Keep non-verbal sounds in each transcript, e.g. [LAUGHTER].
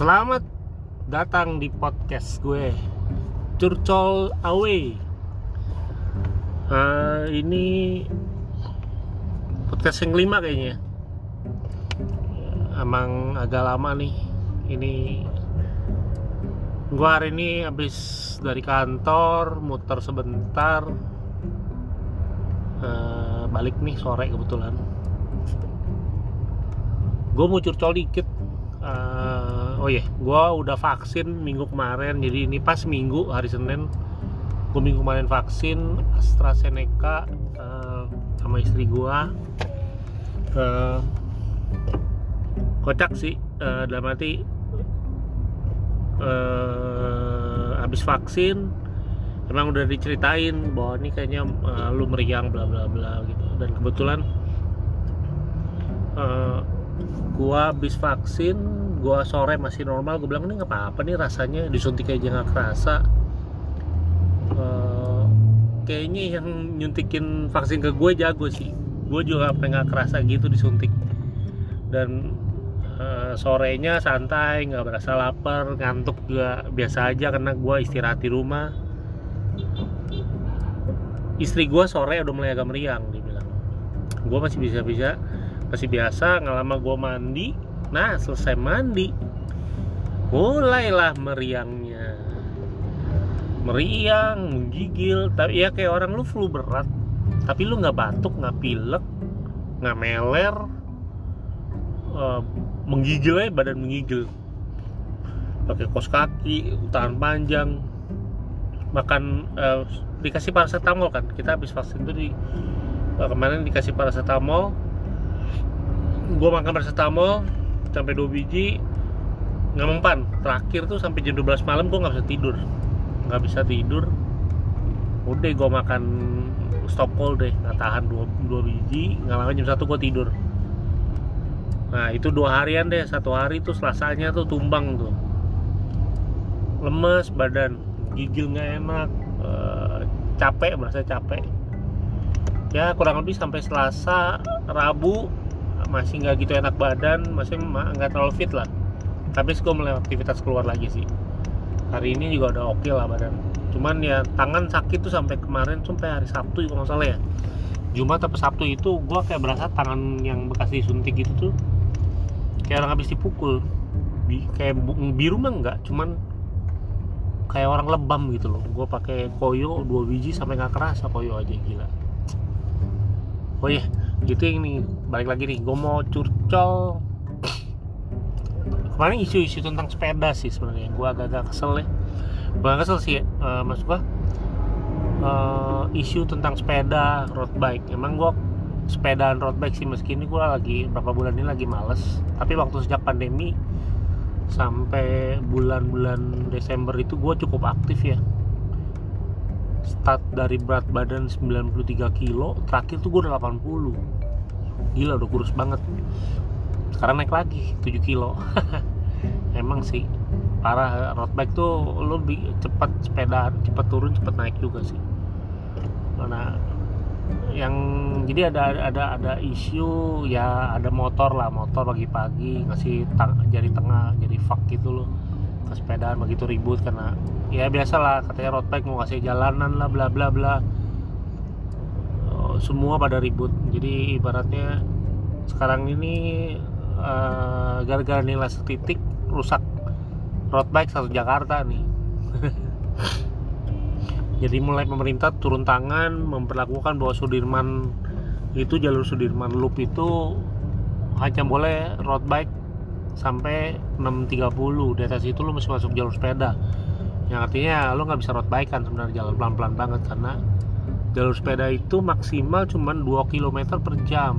Selamat datang di podcast gue Curcol Away uh, Ini podcast yang kelima kayaknya. Emang agak lama nih. Ini Gue hari ini habis dari kantor Muter sebentar. Uh, Balik nih sore kebetulan. Gue mau curcol dikit oh iya yeah, gue udah vaksin minggu kemarin. Jadi ini pas minggu hari senin gue minggu kemarin vaksin AstraZeneca uh, sama istri gue uh, kocak sih. Uh, dalam arti uh, habis vaksin emang udah diceritain bahwa ini kayaknya uh, lu meriang bla bla bla gitu. Dan kebetulan uh, gua habis vaksin gua sore masih normal gue bilang ini nggak apa-apa nih rasanya disuntik aja nggak kerasa. Uh, kayaknya yang nyuntikin vaksin ke gue jago sih. Gue juga pernah nggak kerasa gitu disuntik. Dan uh, sorenya santai nggak berasa lapar ngantuk juga biasa aja karena gue istirahat di rumah. Istri gue sore udah mulai agak meriang dibilang gue masih bisa-bisa masih biasa nggak lama gue mandi. Nah selesai mandi mulailah meriangnya. Meriang menggigil tapi ya kayak orang lu flu berat. Tapi lu nggak batuk nggak pilek nggak meler uh, menggigil aja badan menggigil. Pakai kos kaki tahan panjang. Makan uh, dikasih paracetamol kan? Kita habis vaksin tuh di uh, kemarin dikasih paracetamol gue makan paracetamol sampai 2 biji nggak mempan. Terakhir tuh sampai jam 12 malam gue nggak bisa tidur. Nggak bisa tidur. Udah gue makan stop call deh nggak tahan dua, dua biji nggak lama jam satu gue tidur. Nah itu dua harian deh. Satu hari tuh selasanya tuh tumbang tuh. Lemes badan gigil nggak enak uh, capek merasa capek. Ya kurang lebih sampai selasa rabu masih nggak gitu enak badan masih nggak terlalu fit lah. Tapi gue mulai aktivitas keluar lagi sih. Hari ini juga udah oke okay lah badan. Cuman ya tangan sakit tuh sampai kemarin sampai hari Sabtu kalau nggak ya. Jumat atau Sabtu itu gue kayak berasa tangan yang bekas disuntik gitu tuh kayak orang habis dipukul. Bi kayak biru mah enggak cuman kayak orang lebam gitu loh. Gue pakai koyo dua biji sampai nggak kerasa koyo aja gila. Oh iya gitu ini balik lagi nih gue mau curcol. Kemarin isu-isu tentang sepeda sih sebenarnya gue agak-agak kesel ya. Bukan kesel sih ya uh, maksud gue uh, isu tentang sepeda road bike. Emang gue sepedaan road bike sih meski ini gue lagi beberapa bulan ini lagi males. Tapi waktu sejak pandemi sampai bulan-bulan Desember itu gue cukup aktif ya. Start dari berat badan 93 kilo terakhir tuh gue udah 80 gila udah kurus banget. Sekarang naik lagi 7 kilo. [LAUGHS] Emang sih parah. Road bike tuh lo lebih cepat sepeda cepat turun cepat naik juga sih. Mana yang jadi ada ada ada isu ya ada motor lah. Motor pagi-pagi ngasih tang, jari tengah jadi fuck gitu loh. Ke sepedaan begitu ribut karena ya biasa lah katanya road bike mau kasih jalanan lah bla bla bla semua pada ribut. Jadi ibaratnya sekarang ini uh, gara-gara nilai setitik rusak road bike satu Jakarta nih. [LAUGHS] Jadi mulai pemerintah turun tangan memperlakukan bahwa Sudirman itu jalur Sudirman Loop itu hanya boleh road bike sampai 6.30 di atas itu lu masih masuk jalur sepeda. Yang artinya lu nggak bisa road bike kan sebenarnya jalan pelan-pelan banget karena jalur sepeda itu maksimal cuma 2 km per jam.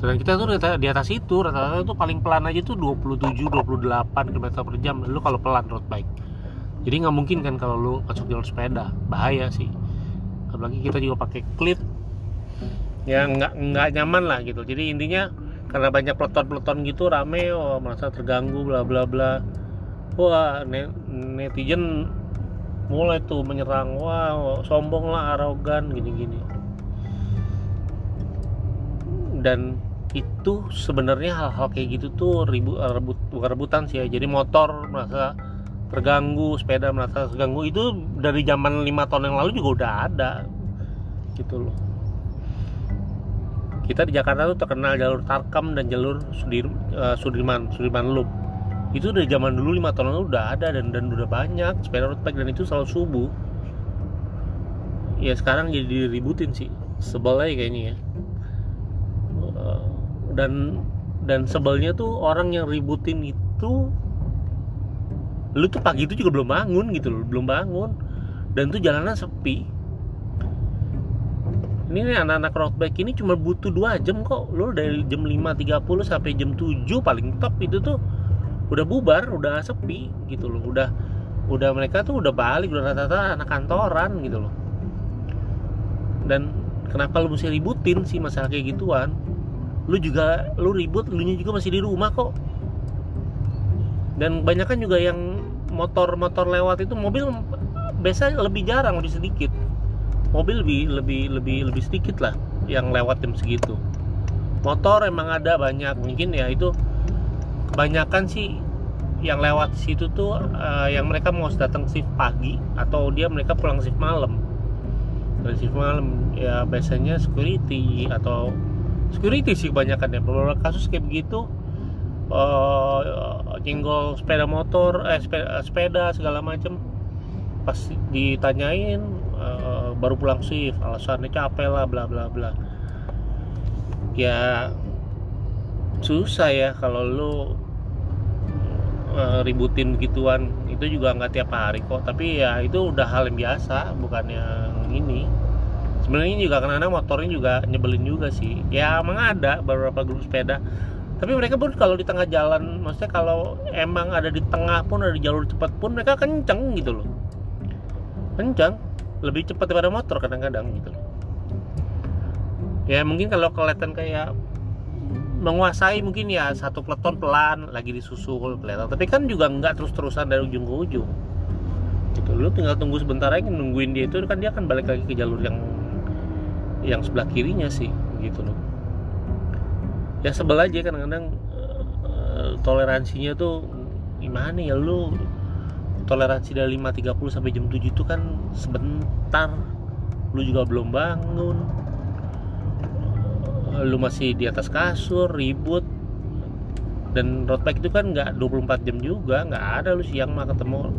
Dan kita tuh di atas itu rata-rata itu paling pelan aja tuh 27 28 km per jam. Lu kalau pelan road bike. Jadi nggak mungkin kan kalau lu masuk jalur sepeda. Bahaya sih. Apalagi kita juga pakai clip ya nggak nggak nyaman lah gitu. Jadi intinya karena banyak peleton-peleton gitu rame oh merasa terganggu bla bla bla. Wah netizen mulai tuh menyerang wah sombong lah arogan gini gini dan itu sebenarnya hal-hal kayak gitu tuh ribut rebut bukan rebutan sih ya. Jadi motor merasa terganggu sepeda merasa terganggu. Itu dari zaman lima tahun yang lalu juga udah ada gitu loh. Kita di Jakarta tuh terkenal jalur Tarkam dan jalur Sudir, uh, Sudirman Sudirman Loop itu dari zaman dulu lima tahun lalu udah ada dan dan udah banyak sepeda road bike dan itu selalu subuh. Ya sekarang jadi diributin sih. Sebel aja kayaknya ya. Uh, dan dan sebelnya tuh orang yang ributin itu lu tuh pagi itu juga belum bangun gitu loh belum bangun. Dan tuh jalanan sepi. Ini anak-anak road bike ini cuma butuh dua jam kok. Lu dari jam 5.30 sampai jam 7 paling top itu tuh udah bubar udah sepi gitu loh. Udah udah mereka tuh udah balik udah rata-rata anak kantoran gitu loh. Dan kenapa lu mesti ributin sih masalah kayak gituan? Lu juga lu ribut lu juga masih di rumah kok. Dan banyak kan juga yang motor-motor lewat itu mobil biasa lebih jarang lebih sedikit. Mobil lebih lebih lebih lebih sedikit lah yang lewat jam segitu. Motor emang ada banyak mungkin ya itu kebanyakan sih yang lewat situ tuh uh, yang mereka mau datang shift pagi atau dia mereka pulang shift malam. Dari shift malam ya biasanya security atau security sih kebanyakan ya. Beberapa kasus kayak begitu uh, nyenggol sepeda motor eh sepeda, sepeda segala macem. Pas ditanyain uh, baru pulang shift alasannya capek lah bla bla bla. Ya susah ya kalau lu uh, ributin gituan. Itu juga nggak tiap hari kok tapi ya itu udah hal yang biasa bukan yang ini. Sebenarnya juga karena motornya juga nyebelin juga sih. Ya emang ada beberapa grup sepeda. Tapi mereka pun kalau di tengah jalan maksudnya kalau emang ada di tengah pun ada di jalur cepat pun mereka kenceng gitu loh. Kenceng lebih cepat daripada motor kadang-kadang gitu loh. Ya mungkin kalau kelihatan kayak menguasai mungkin ya satu peleton pelan lagi disusul kelihatan. Tapi kan juga nggak terus-terusan dari ujung ke ujung. Gitu. Lu tinggal tunggu sebentar aja nungguin dia itu kan dia akan balik lagi ke jalur yang yang sebelah kirinya sih gitu loh. Ya sebel aja kadang-kadang uh, toleransinya tuh gimana ya lu? Toleransi dari 5.30 sampai jam 7 itu kan sebentar. Lu juga belum bangun lu masih di atas kasur ribut. Dan road bike itu kan nggak 24 jam juga nggak ada lu siang mah ketemu.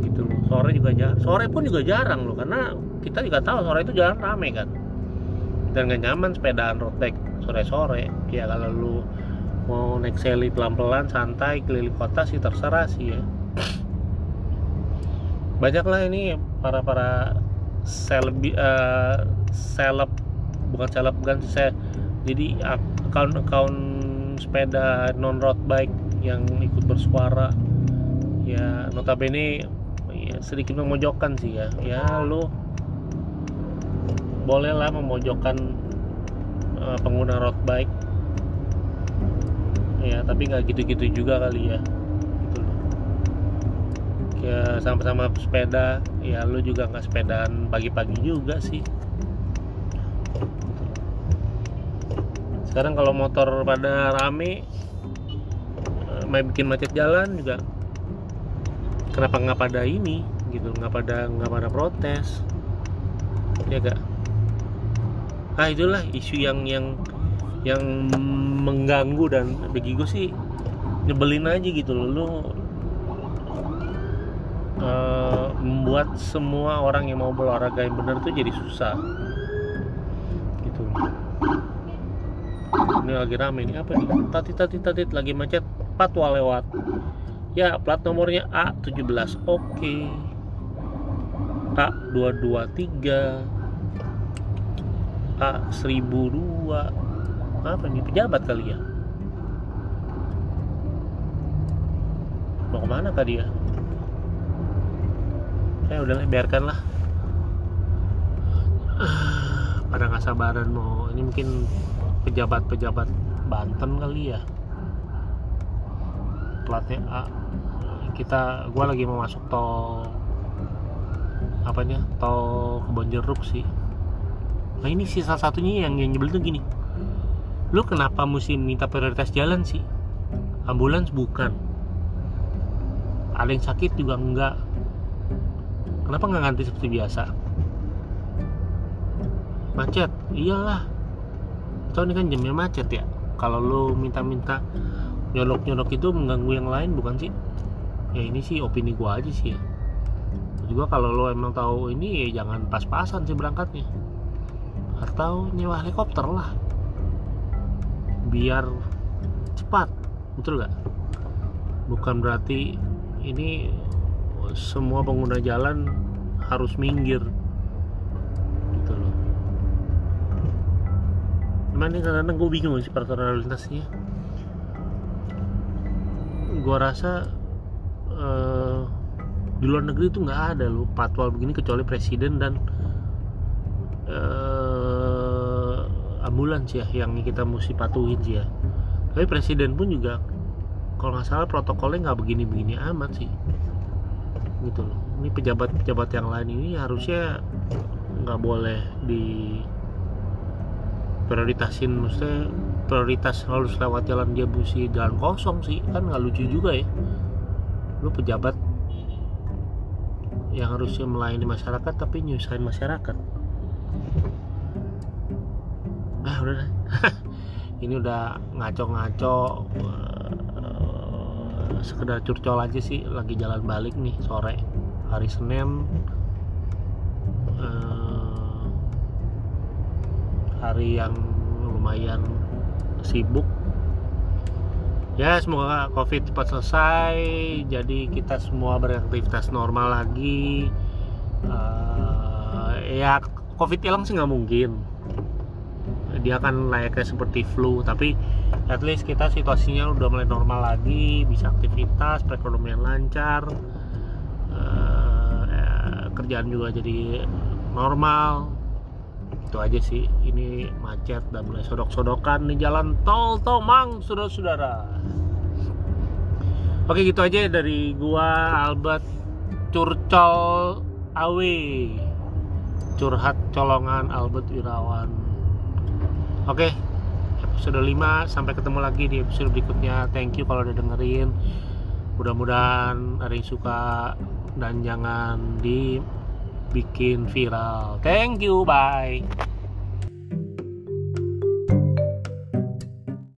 Gitu loh. Sore juga jarang sore pun juga jarang loh karena kita juga tahu sore itu jalan rame kan. Dan nggak nyaman sepedaan road bike sore-sore. Ya kalau lu mau naik seli pelan-pelan santai keliling kota sih terserah sih ya. Banyak lah ini para para seleb uh, seleb bukan seleb bukan saya jadi account account sepeda non road bike yang ikut bersuara ya notabene ya, sedikit memojokkan sih ya ya lu bolehlah memojokkan uh, pengguna road bike. Ya tapi nggak gitu-gitu juga kali ya gitu loh. Ya sama-sama sepeda ya lu juga nggak sepedaan pagi-pagi juga sih sekarang kalau motor pada rame eh, main bikin macet jalan juga. Kenapa nggak pada ini gitu? Nggak pada nggak pada protes. Ya gak nah itulah isu yang yang yang mengganggu dan bagi gue sih nyebelin aja gitu loh. Lu uh, membuat semua orang yang mau berolahraga yang benar tuh jadi susah. Gitu ini lagi rame ini apa nih? Tati tati tati lagi macet. Patwa lewat. Ya plat nomornya A17 oke. Okay. A223 A 1002 apa nih pejabat kali ya? Mau ke mana kah dia saya udah biarkan lah. Pada nggak sabaran mau. Ini mungkin pejabat-pejabat Banten kali ya. Platnya A. Kita gua lagi mau masuk tol apanya tol Kebonjeruk sih. Nah ini sih salah satunya yang yang nyebelin tuh gini. Lu kenapa mesti minta prioritas jalan sih? Ambulans bukan. Ada yang sakit juga enggak. Kenapa nggak ganti seperti biasa? Macet? Iyalah ini kan jamnya macet ya? Kalau lu minta-minta nyolok-nyolok itu mengganggu yang lain bukan sih? Ya ini sih opini gua aja sih ya. Juga kalau lo emang tahu ini ya jangan pas-pasan sih berangkatnya. Atau nyewa helikopter lah. Biar cepat betul gak bukan berarti ini semua pengguna jalan harus minggir ini kadang-kadang gue bingung sih peraturan lalu lintasnya gue rasa uh, di luar negeri itu nggak ada loh patwal begini kecuali presiden dan uh, ambulans ya yang kita mesti patuhin sih ya. Tapi presiden pun juga kalau nggak salah protokolnya nggak begini-begini amat sih. Gitu loh. Ini pejabat-pejabat yang lain ini harusnya nggak boleh di prioritasin maksudnya prioritas harus lewat jalan dia busi jalan kosong sih kan nggak lucu juga ya. Lu pejabat yang harusnya melayani masyarakat tapi nyusahin masyarakat. Ah udah [LAUGHS] ini udah ngaco-ngaco uh, sekedar curcol aja sih lagi jalan balik nih sore hari Senin. Uh, hari yang lumayan sibuk. Ya semoga covid cepat selesai jadi kita semua beraktivitas normal lagi. Uh, ya covid hilang sih nggak mungkin. Dia akan layaknya seperti flu tapi at least kita situasinya udah mulai normal lagi bisa aktivitas perekonomian lancar. Uh, kerjaan juga jadi normal itu aja sih. Ini macet dan mulai sodok-sodokan di jalan tol Tomang saudara-saudara. Oke gitu aja dari gua Albert Curcol Awe curhat colongan Albert Wirawan. Oke episode 5 sampai ketemu lagi di episode berikutnya. Thank you kalau udah dengerin. Mudah-mudahan ada yang suka dan jangan di bikin viral. Thank you, bye.